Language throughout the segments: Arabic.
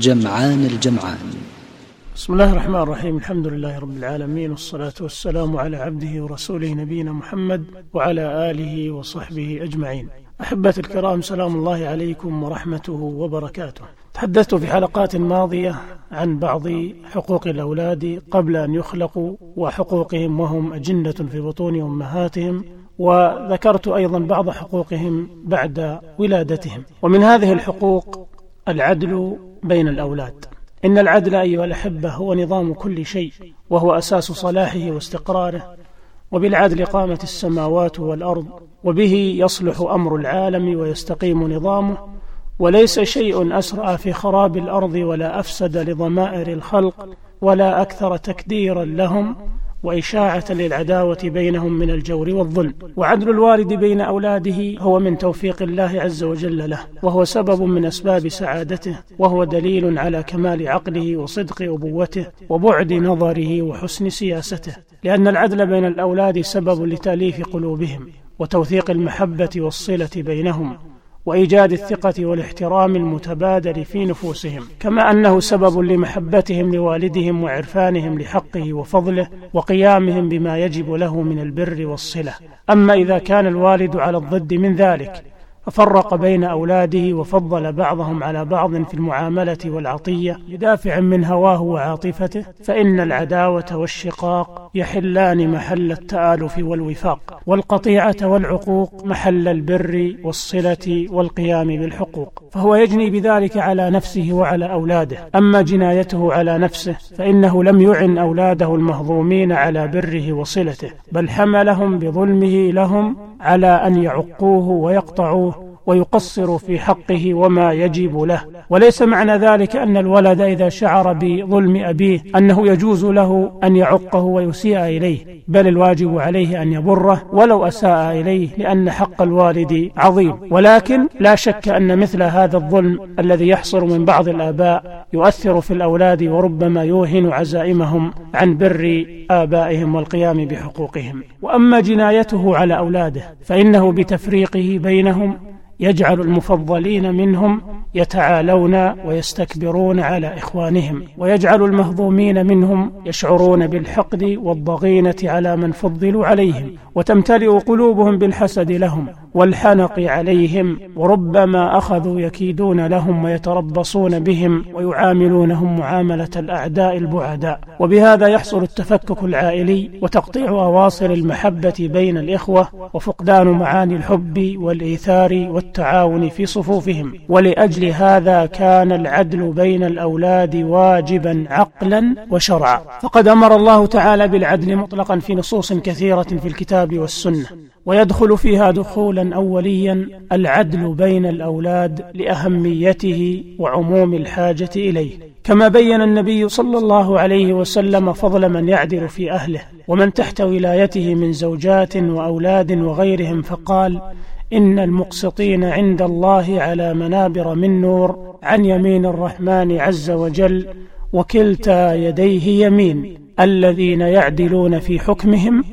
جمعان الجمعان. بسم الله الرحمن الرحيم. الحمد لله رب العالمين والصلاة والسلام على عبده ورسوله نبينا محمد وعلى آله وصحبه أجمعين. أحبة الكرام سلام الله عليكم ورحمته وبركاته. تحدثت في حلقات ماضية عن بعض حقوق الأولاد قبل أن يخلقوا وحقوقهم وهم أجنة في بطون أمهاتهم وذكرت أيضا بعض حقوقهم بعد ولادتهم. ومن هذه الحقوق العدل بين الأولاد. إن العدل أيها الأحبة هو نظام كل شيء وهو أساس صلاحه واستقراره. وبالعدل قامت السماوات والأرض وبه يصلح أمر العالم ويستقيم نظامه. وليس شيء أسرع في خراب الأرض ولا أفسد لضمائر الخلق ولا أكثر تكديرا لهم وإشاعة للعداوة بينهم من الجور والظلم وعدل الوالد بين أولاده هو من توفيق الله عز وجل له وهو سبب من أسباب سعادته وهو دليل على كمال عقله وصدق أبوته وبعد نظره وحسن سياسته لأن العدل بين الأولاد سبب لتأليف قلوبهم وتوثيق المحبة والصلة بينهم. وإيجاد الثقة والاحترام المتبادل في نفوسهم كما أنه سبب لمحبتهم لوالدهم وعرفانهم لحقه وفضله وقيامهم بما يجب له من البر والصلة. أما إذا كان الوالد على الضد من ذلك ففرق بين أولاده وفضل بعضهم على بعض في المعاملة والعطية بدافع من هواه وعاطفته فإن العداوة والشقاق يحلان محل التآلف والوفاق والقطيعة والعقوق محل البر والصلة والقيام بالحقوق فهو يجني بذلك على نفسه وعلى أولاده. أما جنايته على نفسه فإنه لم يعن أولاده المهضومين على بره وصلته بل حملهم بظلمه لهم على أن يعقوه ويقطعوه. ويقصر في حقه وما يجب له. وليس معنى ذلك أن الولد إذا شعر بظلم أبيه أنه يجوز له أن يعقه ويسيء إليه بل الواجب عليه أن يبره ولو أساء إليه لأن حق الوالد عظيم. ولكن لا شك أن مثل هذا الظلم الذي يحصل من بعض الآباء يؤثر في الأولاد وربما يوهن عزائمهم عن بر آبائهم والقيام بحقوقهم. وأما جنايته على أولاده فإنه بتفريقه بينهم يجعل المفضلين منهم يتعالون ويستكبرون على إخوانهم ويجعل المهضومين منهم يشعرون بالحقد والضغينة على من فضلوا عليهم وتمتلئ قلوبهم بالحسد لهم. والحنق عليهم وربما أخذوا يكيدون لهم ويتربصون بهم ويعاملونهم معاملة الأعداء البعداء. وبهذا يحصل التفكك العائلي وتقطيع أواصر المحبة بين الإخوة وفقدان معاني الحب والإيثار والتعاون في صفوفهم. ولأجل هذا كان العدل بين الأولاد واجبا عقلا وشرعا. فقد أمر الله تعالى بالعدل مطلقا في نصوص كثيرة في الكتاب والسنة. ويدخل فيها دخولا اوليا العدل بين الأولاد لأهميته وعموم الحاجة إليه. كما بين النبي صلى الله عليه وسلم فضل من يعدل في أهله ومن تحت ولايته من زوجات وأولاد وغيرهم فقال إن المقسطين عند الله على منابر من نور عن يمين الرحمن عز وجل وكلتا يديه يمين الذين يعدلون في حكمهم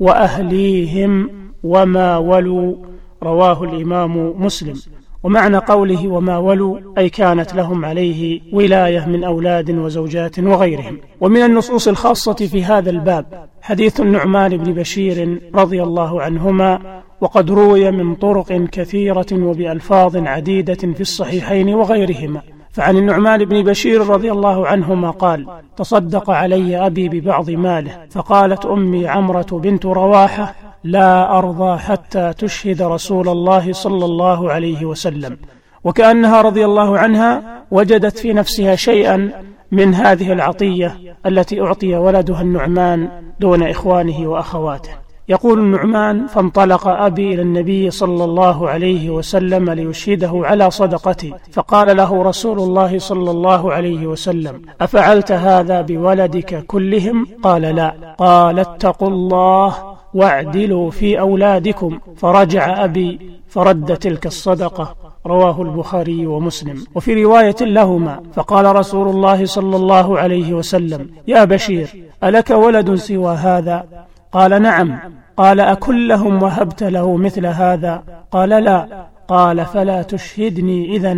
وأهليهم وما ولوا رواه الإمام مسلم. ومعنى قوله وما ولوا أي كانت لهم عليه ولاية من أولاد وزوجات وغيرهم. ومن النصوص الخاصة في هذا الباب حديث النعمان بن بشير رضي الله عنهما وقد روي من طرق كثيرة وبألفاظ عديدة في الصحيحين وغيرهما. فعن النعمان بن بشير رضي الله عنهما قال تصدق علي أبي ببعض ماله فقالت أمي عمرة بنت رواحة لا أرضى حتى تشهد رسول الله صلى الله عليه وسلم. وكأنها رضي الله عنها وجدت في نفسها شيئا من هذه العطية التي أعطي ولدها النعمان دون إخوانه وأخواته. يقول النعمان فانطلق أبي إلى النبي صلى الله عليه وسلم ليشهده على صدقتي فقال له رسول الله صلى الله عليه وسلم أفعلت هذا بولدك كلهم؟ قال لا. قال اتقوا الله واعدلوا في أولادكم. فرجع أبي فرد تلك الصدقة. رواه البخاري ومسلم. وفي رواية لهما فقال رسول الله صلى الله عليه وسلم يا بشير ألك ولد سوى هذا؟ قال نعم. قال أكلهم وهبت له مثل هذا؟ قال لا. قال فلا تشهدني إذا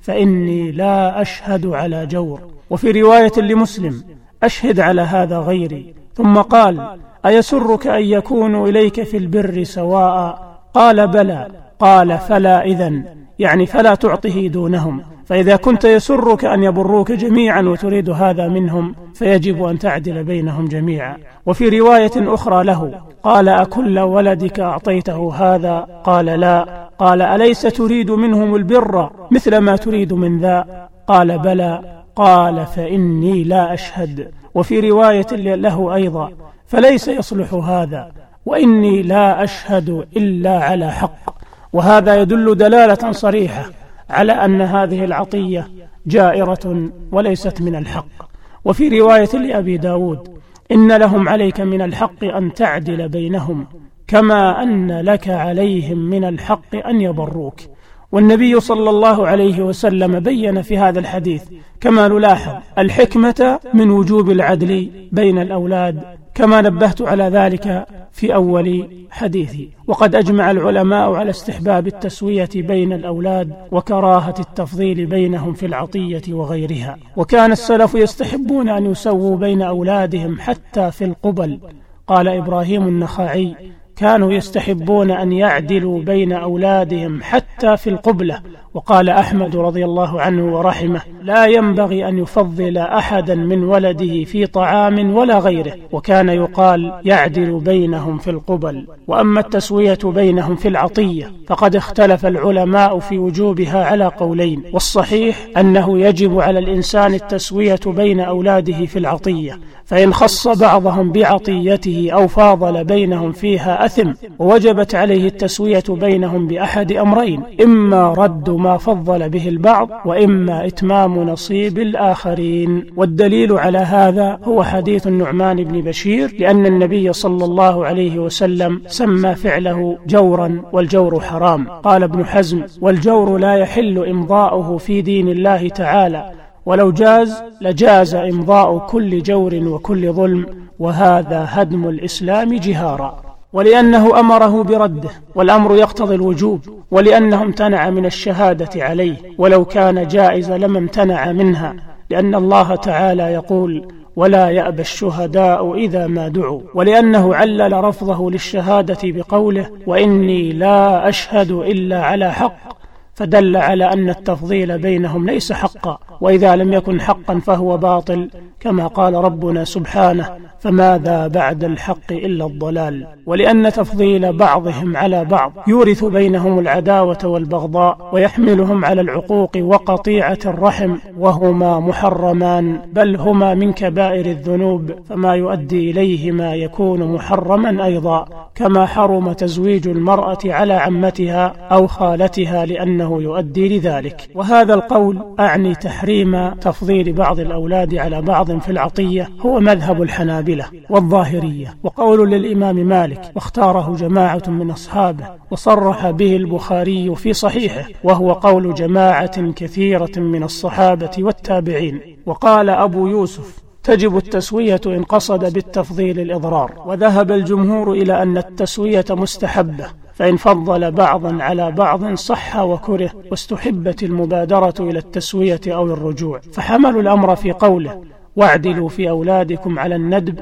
فإني لا أشهد على جور. وفي رواية لمسلم أشهد على هذا غيري. ثم قال أيسرك أن يكونوا إليك في البر سواء؟ قال بلى. قال فلا إذن. يعني فلا تعطه دونهم. فإذا كنت يسرك أن يبروك جميعا وتريد هذا منهم فيجب أن تعدل بينهم جميعا. وفي رواية أخرى له قال أكل ولدك أعطيته هذا؟ قال لا. قال أليس تريد منهم البر؟ مثل ما تريد من ذا. قال بلى. قال فإني لا أشهد. وفي رواية له أيضا فليس يصلح هذا. وإني لا أشهد إلا على حق. وهذا يدل دلالة صريحة. على أن هذه العطية جائرة وليست من الحق. وفي رواية لأبي داود إن لهم عليك من الحق أن تعدل بينهم كما أن لك عليهم من الحق أن يبروك. والنبي صلى الله عليه وسلم بين في هذا الحديث كما نلاحظ الحكمة من وجوب العدل بين الأولاد كما نبهت على ذلك في أول حديثي وقد أجمع العلماء على استحباب التسوية بين الأولاد وكراهة التفضيل بينهم في العطية وغيرها. وكان السلف يستحبون أن يسووا بين أولادهم حتى في القبل. قال إبراهيم النخعي كانوا يستحبون أن يعدلوا بين أولادهم حتى في القبلة. وقال أحمد رضي الله عنه ورحمه لا ينبغي أن يفضل أحدا من ولده في طعام ولا غيره. وكان يقال يعدل بينهم في القبل. وأما التسوية بينهم في العطية فقد اختلف العلماء في وجوبها على قولين. والصحيح أنه يجب على الإنسان التسوية بين أولاده في العطية. فإن خص بعضهم بعطيته أو فاضل بينهم فيها أثم ووجبت عليه التسوية بينهم بأحد أمرين إما رد ما فضل به البعض وإما إتمام نصيب الآخرين. والدليل على هذا هو حديث النعمان بن بشير لأن النبي صلى الله عليه وسلم سمى فعله جورا والجور حرام. قال ابن حزم والجور لا يحل إمضاؤه في دين الله تعالى ولو جاز لجاز إمضاء كل جور وكل ظلم وهذا هدم الإسلام جهارا. ولأنه أمره برده والأمر يقتضي الوجوب ولأنه امتنع من الشهادة عليه ولو كان جائز لما امتنع منها لأن الله تعالى يقول ولا يأبى الشهداء إذا ما دعوا ولأنه علل رفضه للشهادة بقوله وإني لا أشهد إلا على حق فدل على أن التفضيل بينهم ليس حقا وإذا لم يكن حقا فهو باطل كما قال ربنا سبحانه فماذا بعد الحق إلا الضلال؟ ولأن تفضيل بعضهم على بعض يورث بينهم العداوة والبغضاء ويحملهم على العقوق وقطيعة الرحم وهما محرمان بل هما من كبائر الذنوب فما يؤدي إليهما يكون محرما أيضا كما حرم تزويج المرأة على عمتها أو خالتها لأنه يؤدي لذلك. وهذا القول أعني تحريم تفضيل بعض الأولاد على بعض في العطية هو مذهب الحنابلة والظاهرية وقول للإمام مالك واختاره جماعة من أصحابه وصرح به البخاري في صحيحه وهو قول جماعة كثيرة من الصحابة والتابعين وقال أبو يوسف تجب التسوية إن قصد بالتفضيل الإضرار وذهب الجمهور إلى أن التسوية مستحبة فإن فضل بعضا على بعض صح وكره واستحبت المبادرة إلى التسوية أو الرجوع. فحملوا الأمر في قوله واعدلوا في أولادكم على الندب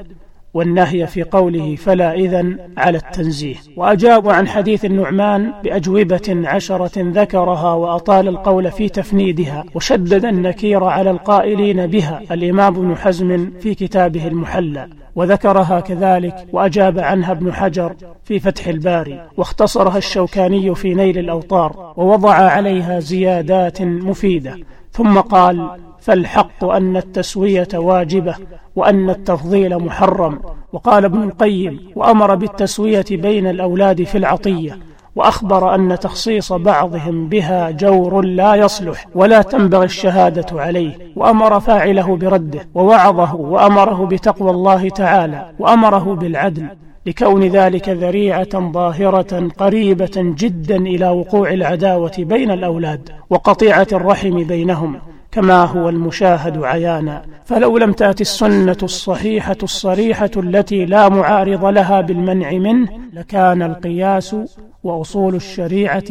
والنهي في قوله فلا إذن على التنزيه. وأجابوا عن حديث النعمان بأجوبة عشرة ذكرها وأطال القول في تفنيدها وشدد النكير على القائلين بها. الإمام ابن حزم في كتابه المحلى وذكرها كذلك وأجاب عنها ابن حجر في فتح الباري. واختصرها الشوكاني في نيل الأوطار ووضع عليها زيادات مفيدة. ثم قال فالحق أن التسوية واجبة وأن التفضيل محرم. وقال ابن القيم وأمر بالتسوية بين الأولاد في العطية وأخبر أن تخصيص بعضهم بها جور لا يصلح ولا تنبغي الشهادة عليه. وأمر فاعله برده ووعظه وأمره بتقوى الله تعالى وأمره بالعدل. لكون ذلك ذريعة ظاهرة قريبة جدا إلى وقوع العداوة بين الأولاد وقطيعة الرحم بينهم. كما هو المشاهد عيانا. فلو لم تات السنة الصحيحة الصريحة التي لا معارض لها بالمنع منه لكان القياس وأصول الشريعة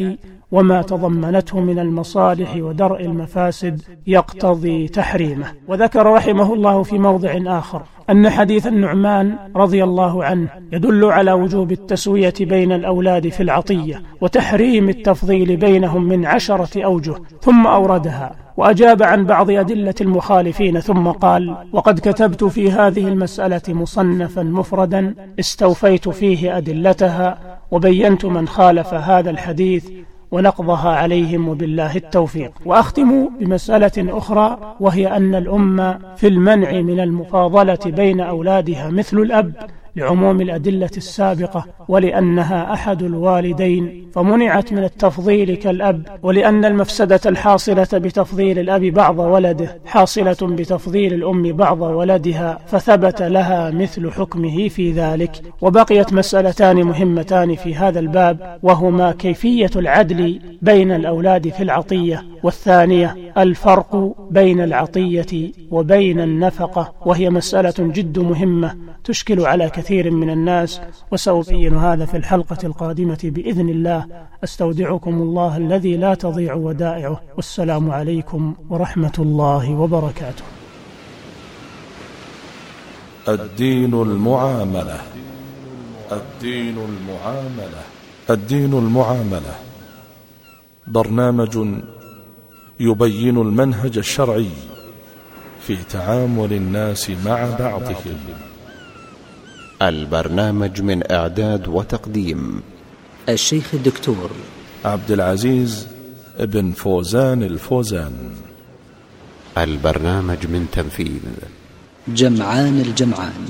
وما تضمنته من المصالح ودرء المفاسد يقتضي تحريمه. وذكر رحمه الله في موضع آخر أن حديث النعمان رضي الله عنه يدل على وجوب التسوية بين الأولاد في العطية وتحريم التفضيل بينهم من عشرة أوجه ثم أوردها. وأجاب عن بعض أدلة المخالفين ثم قال وقد كتبت في هذه المسألة مصنفا مفردا استوفيت فيه أدلتها وبينت من خالف هذا الحديث ونقضها عليهم وبالله التوفيق. وأختم بمسألة أخرى وهي أن الأمة في المنع من المفاضلة بين أولادها مثل الأب لعموم الأدلة السابقة ولأنها أحد الوالدين فمنعت من التفضيل كالأب ولأن المفسدة الحاصلة بتفضيل الأب بعض ولده حاصلة بتفضيل الأم بعض ولدها فثبت لها مثل حكمه في ذلك. وبقيت مسألتان مهمتان في هذا الباب وهما كيفية العدل بين الأولاد في العطية والثانية الفرق بين العطية وبين النفقة وهي مسألة جد مهمة تشكل على كثير من الناس وسأبين هذا في الحلقة القادمة بإذن الله. أستودعكم الله الذي لا تضيع ودائعه. والسلام عليكم ورحمة الله وبركاته. الدين المعاملة. الدين المعاملة. الدين المعاملة. برنامج يبين المنهج الشرعي في تعامل الناس مع بعضهم. البرنامج من إعداد وتقديم الشيخ الدكتور عبد العزيز ابن فوزان الفوزان. البرنامج من تنفيذ جمعان الجمعان.